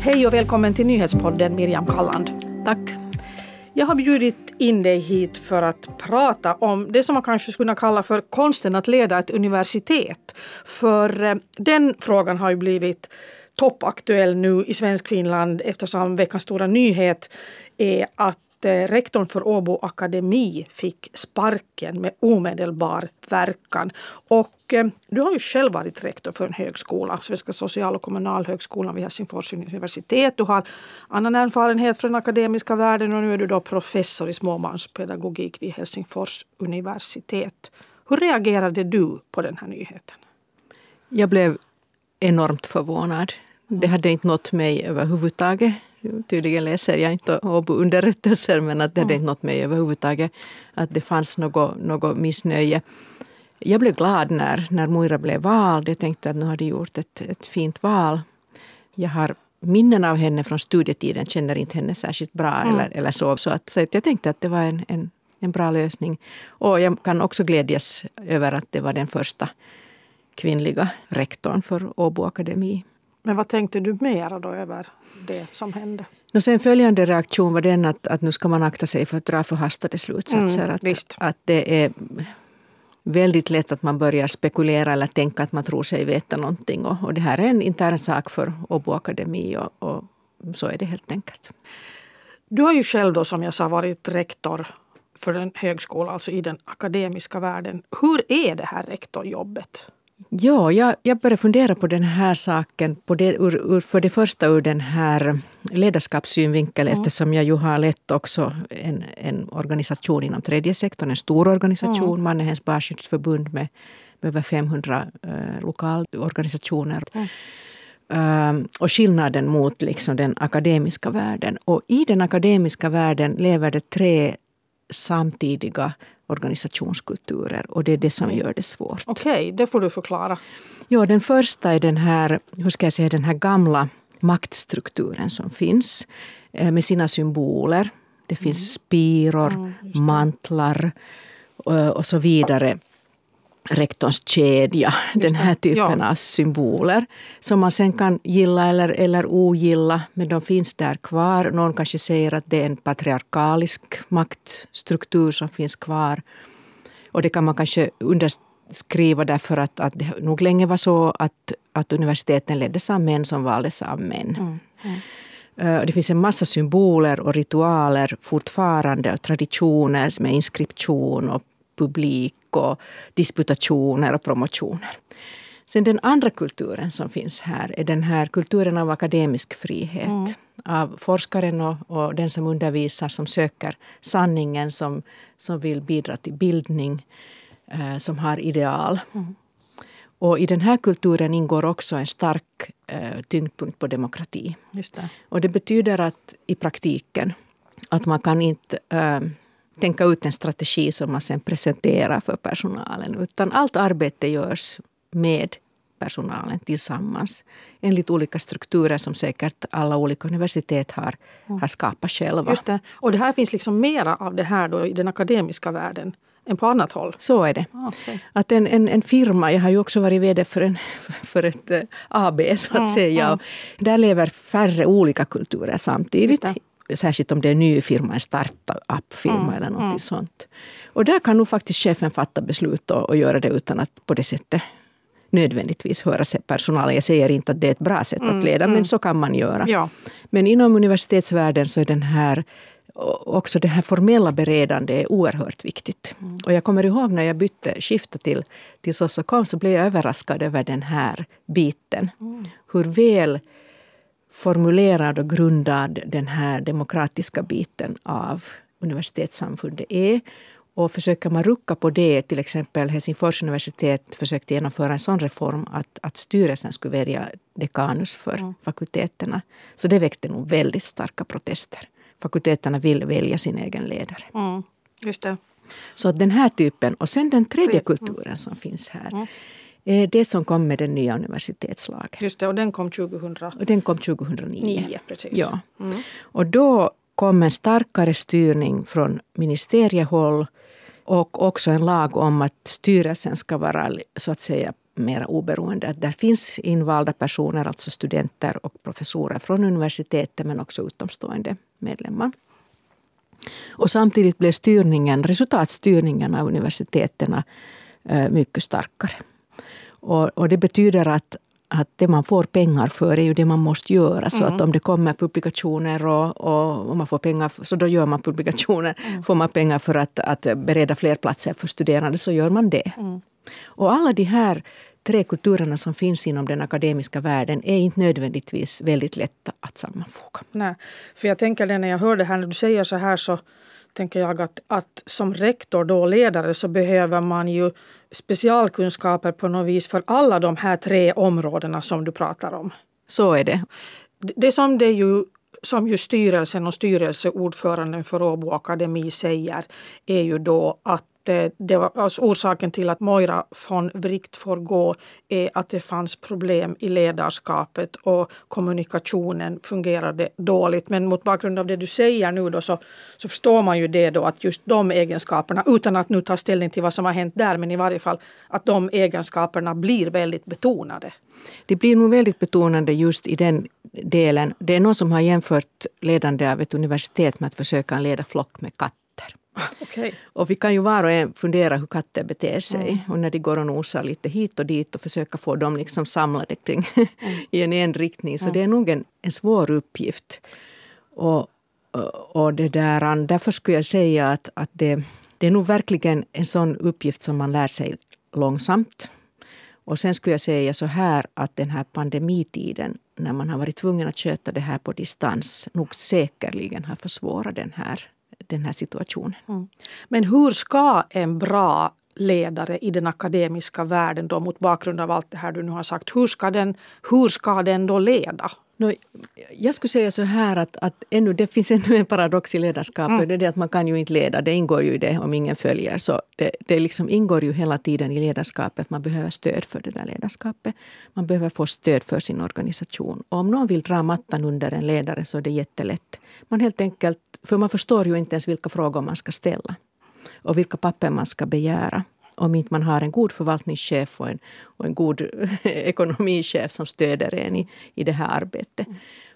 Hej och välkommen till nyhetspodden Miriam Kalland. Tack. Jag har bjudit in dig hit för att prata om det som man kanske skulle kunna kalla för konsten att leda ett universitet. För eh, den frågan har ju blivit toppaktuell nu i svensk Finland eftersom veckans stora nyhet är att rektorn för Åbo Akademi fick sparken med omedelbar verkan. Och eh, du har ju själv varit rektor för en högskola, Svenska social och kommunalhögskolan vid Helsingfors universitet. Du har annan erfarenhet från den akademiska världen och nu är du då professor i småbarnspedagogik vid Helsingfors universitet. Hur reagerade du på den här nyheten? Jag blev enormt förvånad. Det hade inte nått mig överhuvudtaget. Tydligen läser jag inte Åbo-underrättelser men att det hade inte nått mig överhuvudtaget att det fanns något, något missnöje. Jag blev glad när, när Moira blev vald. Jag tänkte att nu har de gjort ett, ett fint val. Jag har minnen av henne från studietiden, känner inte henne särskilt bra mm. eller, eller så. Så, att, så att jag tänkte att det var en, en, en bra lösning. Och jag kan också glädjas över att det var den första kvinnliga rektorn för Åbo Akademi. Men vad tänkte du mera då över det som hände? No sen följande reaktion var den att, att nu ska man akta sig för att dra förhastade slutsatser. Mm, att, att det är väldigt lätt att man börjar spekulera eller tänka att man tror sig veta någonting. Och, och det här är en intern sak för Åbo Akademi och, och, så är det helt enkelt. Du har ju själv då som jag sa varit rektor för en högskola, alltså i den akademiska världen. Hur är det här rektorjobbet? Ja, jag, jag började fundera på den här saken. På det, ur, ur, för det första ur den här ledarskapssynvinkeln mm. eftersom jag ju har lett också en, en organisation inom tredje sektorn, en stor organisation, mm. Mannehens barnskyddsförbund med, med över 500 eh, lokalorganisationer. Mm. Um, och skillnaden mot liksom den akademiska världen. Och i den akademiska världen lever det tre samtidiga organisationskulturer och det är det som gör det svårt. Okej, okay, det får du förklara. Ja, den första är den här, hur ska jag säga, den här gamla maktstrukturen som finns eh, med sina symboler. Det finns mm. spiror, mm, mantlar eh, och så vidare rektorns kedja, den här typen ja. av symboler som man sen kan gilla eller, eller ogilla, men de finns där kvar. Någon kanske säger att det är en patriarkalisk maktstruktur som finns kvar. Och det kan man kanske underskriva därför att, att det nog länge var så att, att universiteten leddes av män som valdes av män. Mm. Mm. Det finns en massa symboler och ritualer fortfarande och traditioner med inskription och publik och disputationer och promotioner. Sen den andra kulturen som finns här är den här kulturen av akademisk frihet. Mm. Av forskaren och, och, den som undervisar, som söker sanningen, som, som vill bidra till bildning, eh, som har ideal. Mm. Och i den här kulturen ingår också en stark eh, tyngdpunkt på demokrati. Just det. Och det betyder att i praktiken att man kan inte eh, tänka ut en strategi som man sen presenterar för personalen. Utan allt arbete görs med personalen tillsammans enligt olika strukturer som säkert alla olika universitet har, mm. har skapat själva. Just det. Och det här finns liksom mera av det här då i den akademiska världen än på annat håll? Så är det. Ah, okay. Att en, en, en, firma, jag har ju också varit VD för, en, för ett eh, AB så att mm, säga. Mm. Där lever färre olika kulturer samtidigt särskilt om det är en ny firma, en startup-firma mm, eller något mm. sånt. Och där kan nog faktiskt chefen fatta beslut och, och, göra det utan att på det sättet nödvändigtvis höra sig personalen. Jag säger inte att det är ett bra sätt mm, att leda, men mm. så kan man göra. Ja. Men inom universitetsvärlden så är den här också det här formella beredande är oerhört viktigt. Mm. Och jag kommer ihåg när jag bytte skifte till, till Sossocom så blev jag överraskad över den här biten. Mm. Hur väl formulerad och grundad den här demokratiska biten av universitetssamfundet är. Och försöker man rucka på det, till exempel Helsingfors universitet försökte genomföra en sån reform att, att styrelsen skulle välja dekanus för mm. fakulteterna. Så det väckte nog väldigt starka protester. Fakulteterna vill välja sin egen ledare. Mm, just det. Så den här typen, och sen den tredje kulturen som finns här. Eh, det som kom med den nya universitetslagen. Just det, och den kom 2000? Och den kom 2009. 9, precis. Ja. Mm. Och då kom en starkare styrning från ministeriehåll och också en lag om att styrelsen ska vara så att säga mera oberoende. Att där finns invalda personer, alltså studenter och professorer från universitetet men också utomstående medlemmar. Och samtidigt blev styrningen, resultatstyrningen av universiteten eh, mycket starkare. Och, och, det betyder att, att det man får pengar för är ju det man måste göra. Så mm. att om det kommer publikationer och, och, och, man får pengar, så då gör man publikationer. Mm. Får man pengar för att, att bereda fler platser för studerande så gör man det. Mm. Och alla de här tre kulturerna som finns inom den akademiska världen är inte nödvändigtvis väldigt lätta att sammanfoga. Nej, för jag tänker det när jag hör det här när du säger så här så tänker jag att, att som rektor och ledare så behöver man ju specialkunskaper på något vis för alla de här tre områdena som du pratar om. Så är det. Det som det ju som ju styrelsen och styrelseordföranden för Åbo Akademi säger är ju då att Eh, det var, alltså orsaken till att Moira von Wright får gå är eh, att det fanns problem i ledarskapet och kommunikationen fungerade dåligt. Men mot bakgrund av det du säger nu då så, så förstår man ju det då att just de egenskaperna, utan att nu ta ställning till vad som har hänt där, men i varje fall att de egenskaperna blir väldigt betonade. Det blir nog väldigt betonande just i den delen. Det är någon som har jämfört ledande av ett universitet med att försöka leda flock med katt. Okay. Och vi kan ju var och en fundera hur katter beter sig. Mm. Och när de går och nosar lite hit och dit och försöka få dem liksom samlade kring mm. i en, en riktning. Så mm. det är nog en, en svår uppgift. Och, och det där, därför skulle jag säga att, att det, det är nog verkligen en sån uppgift som man lär sig långsamt. Och sen skulle jag säga så här att den här pandemitiden när man har varit tvungen att sköta det här på distans nog säkerligen har försvårat den här den här situationen. Mm. Men hur ska en bra ledare i den akademiska världen då mot bakgrund av allt det här du nu har sagt, hur ska den, hur ska den då leda? No, jag skulle säga så här att, att ännu, det finns ännu en paradox i ledarskapet. Mm. Det är det att man kan ju inte leda, det ingår ju i det om ingen följer. Så det, det liksom ingår ju hela tiden i ledarskapet att man behöver stöd för det där ledarskapet. Man behöver få stöd för sin organisation. Och om någon vill dra mattan under en ledare så är det jättelätt. Man helt enkelt, för man förstår ju inte ens vilka frågor man ska ställa. Och vilka papper man ska begära om inte man har en god förvaltningschef och en, och en god ekonomichef som stöder en i, i det här arbetet.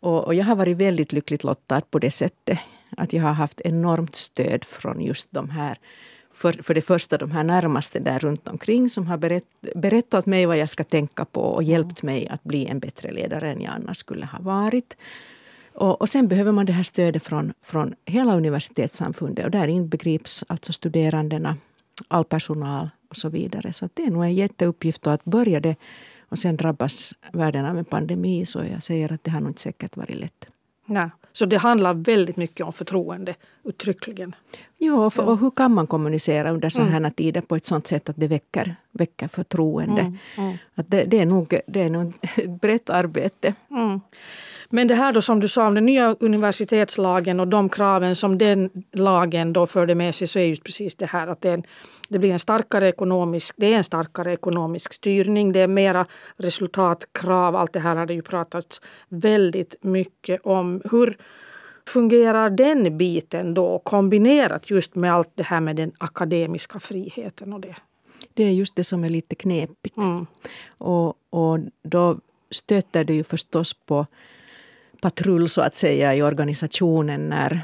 Och, och, jag har varit väldigt lyckligt lottad på det sättet att jag har haft enormt stöd från just de här för, för det första de här närmaste där runt omkring som har berätt, berättat mig vad jag ska tänka på och hjälpt mig att bli en bättre ledare än jag annars skulle ha varit. Och, och sen behöver man det här stödet från, från hela universitetssamfundet och där inbegrips alltså studerandena, all personal och så vidare. Så det är nog en jätteuppgift att börja det och sen drabbas världen av en pandemi. Så jag säger att det har nog inte säkert varit lätt. Nej. Så det handlar väldigt mycket om förtroende uttryckligen. Ja, och, för, och hur kan man kommunicera under sådana mm. här tider på ett sådant sätt att det väcker, väcker förtroende? Mm. Mm. Att det, det, är nog, det är nog ett brett arbete. Men det här då som du sa om den nya universitetslagen och de kraven som den lagen då förde med sig så är just precis det här att det, en, det blir en starkare ekonomisk, det är en starkare ekonomisk styrning. Det är mera resultatkrav. Allt det här har det ju pratats väldigt mycket om. Hur fungerar den biten då kombinerat just med allt det här med den akademiska friheten och det? Det är just det som är lite knepigt. Mm. Och, och då stöter det ju förstås på patrull så att säga i organisationen när,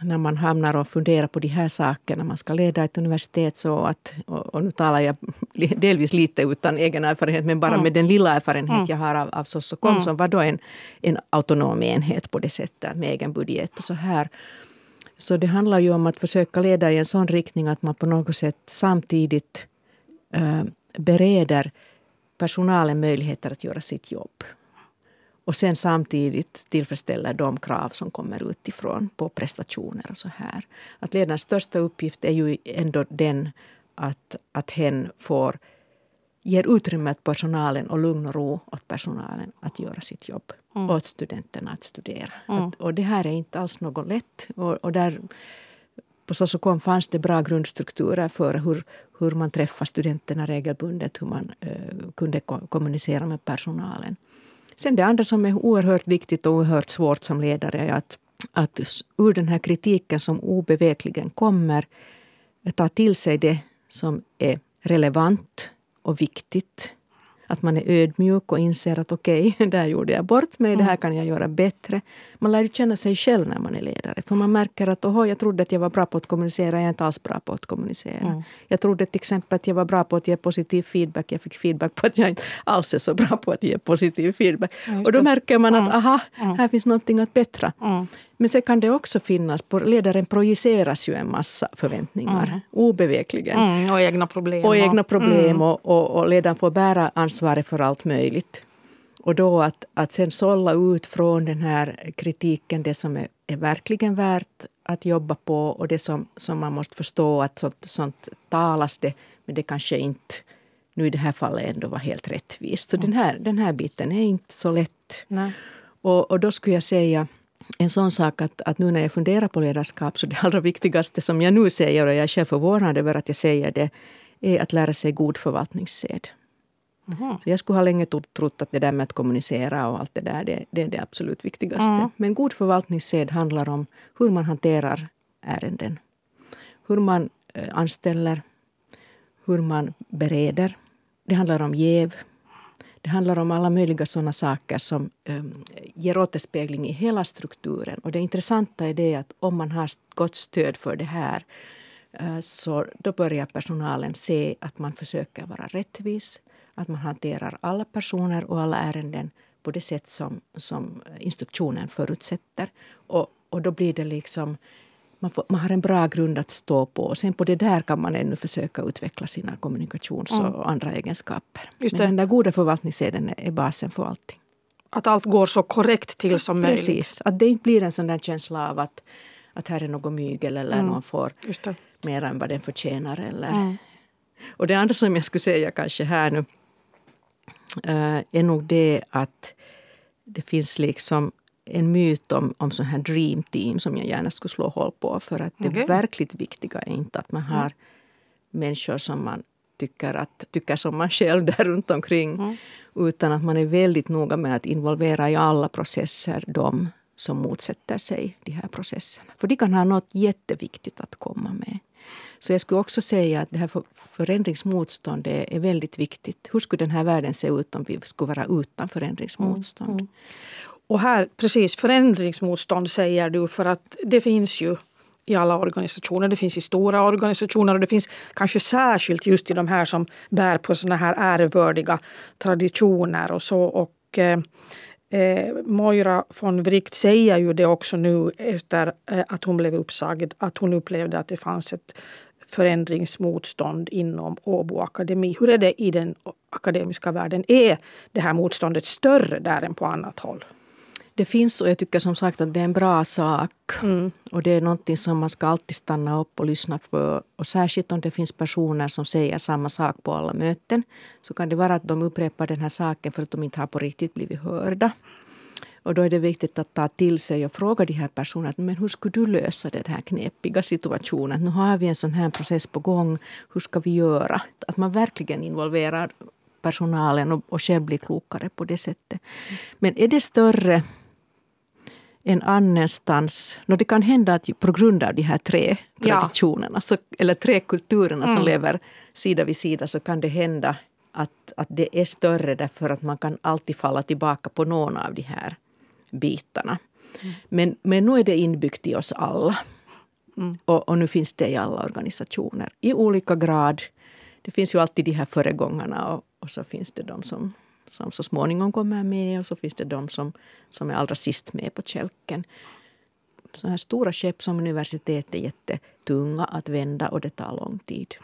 när man hamnar och funderar på de här sakerna. Man ska leda ett universitet så att, och, och nu talar jag delvis lite utan egen erfarenhet men bara mm. med den lilla erfarenhet mm. jag har av, av Sossocom mm. som var då en, en autonom enhet på det sättet med egen budget och så här. Så det handlar ju om att försöka leda i en sån riktning att man på något sätt samtidigt äh, bereder personalen möjligheter att göra sitt jobb och sen samtidigt tillfredsställer de krav som kommer utifrån på prestationer och så här. Att ledarens största uppgift är ju ändå den att, att hen får ger utrymme åt personalen och lugn och ro åt personalen att göra sitt jobb. Mm. Och åt studenterna att studera. Mm. Att, och det här är inte alls något lätt. Och, och där, på Sossocom fanns det bra grundstrukturer för hur, hur man träffar studenterna regelbundet, hur man uh, kunde kommunicera med personalen. Sen det andra som är oerhört viktigt och oerhört svårt som ledare är att, att ur den här kritiken som obevekligen kommer ta till sig det som är relevant och viktigt att man är ödmjuk och inser att okej, okay, där gjorde jag bort mig, det här kan jag göra bättre. Man lär ju känna sig själv när man är ledare. För man märker att oho, jag trodde att jag var bra på att kommunicera, jag är inte alls bra på att kommunicera. Mm. Jag trodde till exempel att jag var bra på att ge positiv feedback. Jag fick feedback på att jag inte alls är så bra på att ge positiv feedback. Ja, och då märker man att aha, här finns någonting att bättra. Men sen kan det också finnas, ledaren projiceras ju en massa förväntningar mm. obevekligen. Mm, och egna problem. Och egna problem mm. och, och, och ledaren får bära ansvaret för allt möjligt. Och då att, att sen sålla ut från den här kritiken det som är, är verkligen värt att jobba på och det som, som man måste förstå att sånt, sånt talas det men det kanske inte nu i det här fallet ändå var helt rättvist. Så mm. den, här, den här biten är inte så lätt. Och, och då skulle jag säga en sån sak att, att nu när jag funderar på ledarskap så det allra viktigaste som jag nu säger och jag är själv förvånad över att jag säger det är att lära sig god förvaltningssed. Mm. Så jag skulle ha länge trott att det där med att kommunicera och allt det där det, det är det absolut viktigaste. Mm. Men god förvaltningssed handlar om hur man hanterar ärenden. Hur man eh, anställer, hur man bereder. Det handlar om jäv, det handlar om alla möjliga sådana saker som um, ger återspegling i hela strukturen. Och det intressanta är det att om man har gott stöd för det här uh, så då börjar personalen se att man försöker vara rättvis, att man hanterar alla personer och alla ärenden på det sätt som, som instruktionen förutsätter. Och, och då blir det liksom man, får, man, har en bra grund att stå på. Och sen på det där kan man ännu försöka utveckla sina kommunikations och mm. andra egenskaper. Men den där goda förvaltningsseden är basen för allting. Att allt går så korrekt till så, som precis, möjligt. Precis, att det inte blir en sån där känsla av att, att här är något mygel eller mm. någon får mer än vad den förtjänar. Eller. Mm. Och det andra som jag skulle säga kanske här nu äh, är nog det att det finns liksom en myt om, om sån här dream team som jag gärna skulle slå hål på. För att det okay. verkligt viktiga är inte att man har mm. människor som man tycker, att, tycker som man själv där runt omkring. Mm. Utan att man är väldigt noga med att involvera i alla processer de som motsätter sig de här processerna. För de kan ha något jätteviktigt att komma med. Så jag skulle också säga att det här förändringsmotstånd är väldigt viktigt. Hur skulle den här världen se ut om vi skulle vara utan förändringsmotstånd? Mm. Mm. Och här, precis, förändringsmotstånd säger du för att det finns ju i alla organisationer. Det finns i stora organisationer och det finns kanske särskilt just i de här som bär på såna här ärevördiga traditioner och så. Och, eh, eh, Moira von Wright säger ju det också nu efter eh, att hon blev uppsagd, att hon upplevde att det fanns ett förändringsmotstånd inom Åbo Akademi. Hur är det i den akademiska världen? Är det här motståndet större där än på annat håll? Det finns och jag tycker som sagt att det är en bra sak. Mm. Och det är någonting som man ska alltid stanna upp och lyssna på. Och särskilt om det finns personer som säger samma sak på alla möten. Så kan det vara att de upprepar den här saken för att de inte har på riktigt blivit hörda. Och då är det viktigt att ta till sig och fråga de här personerna men hur skulle du lösa den här knepiga situationen. Nu har vi en sån här process på gång. Hur ska vi göra? Att man verkligen involverar personalen och, och själv blir klokare på det sättet. Men är det större en annanstans. No, det kan hända att på grund av de här tre traditionerna, ja. så, eller tre kulturerna mm. som lever sida vid sida, så kan det hända att, att det är större därför att man kan alltid falla tillbaka på någon av de här bitarna. Mm. Men, men nu är det inbyggt i oss alla. Mm. Och, och, nu finns det i alla organisationer i olika grad. Det finns ju alltid de här föregångarna och, och så finns det de som som så småningom kommer med och så finns det de som, som är allra sist med på kälken. Så här stora skepp som universitet är jättetunga att vända och det tar lång tid.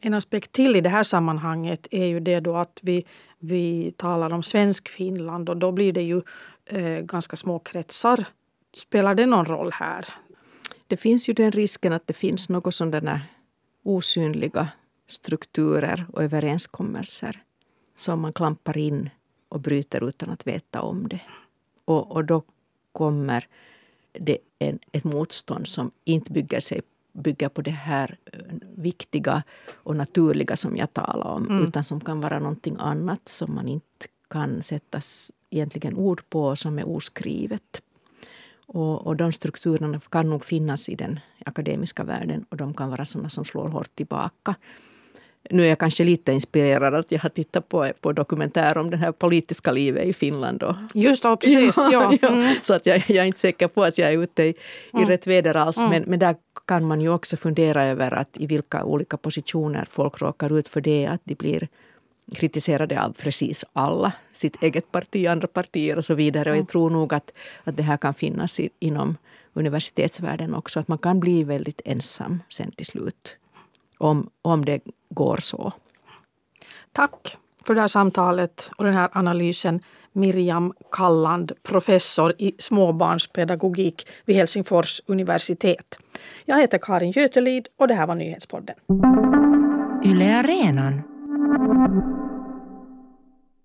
En aspekt till i det här sammanhanget är ju det då att vi, vi talar om svensk Finland och då blir det ju eh, ganska små kretsar. Spelar det någon roll här? Det finns ju den risken att det finns något sådana osynliga strukturer och överenskommelser som man klampar in och bryter utan att veta om det. Och, och då kommer det en, ett motstånd som inte bygger, sig, bygger på det här eh, viktiga och naturliga som jag talade om mm. utan som kan vara någonting annat som man inte kan sätta egentligen ord på som är oskrivet. Och, och de strukturerna kan nog finnas i den akademiska världen och de kan vara sådana som slår hårt tillbaka. Nu är jag kanske lite inspirerad att jag har tittat på, på dokumentär om det här politiska livet i Finland. Och, Just det, precis. Ja, ja. Mm. Så att jag, jag, är inte säker på att jag är ute i, i mm. rätt väder alls. Mm. Men, men där kan man ju också fundera över att i vilka olika positioner folk råkar ut för det. Att de blir kritiserade av precis alla, sitt eget parti, andra partier och så vidare. Och jag mm. tror nog att, att det här kan finnas i, inom universitetsvärlden också. Att man kan bli väldigt ensam sen till slut. Om, om det går så. Tack för det här samtalet och den här analysen. Miriam Kalland, professor i småbarnspedagogik vid Helsingfors universitet. Jag heter Karin Götelid och det här var Nyhetspodden. Yle Arenan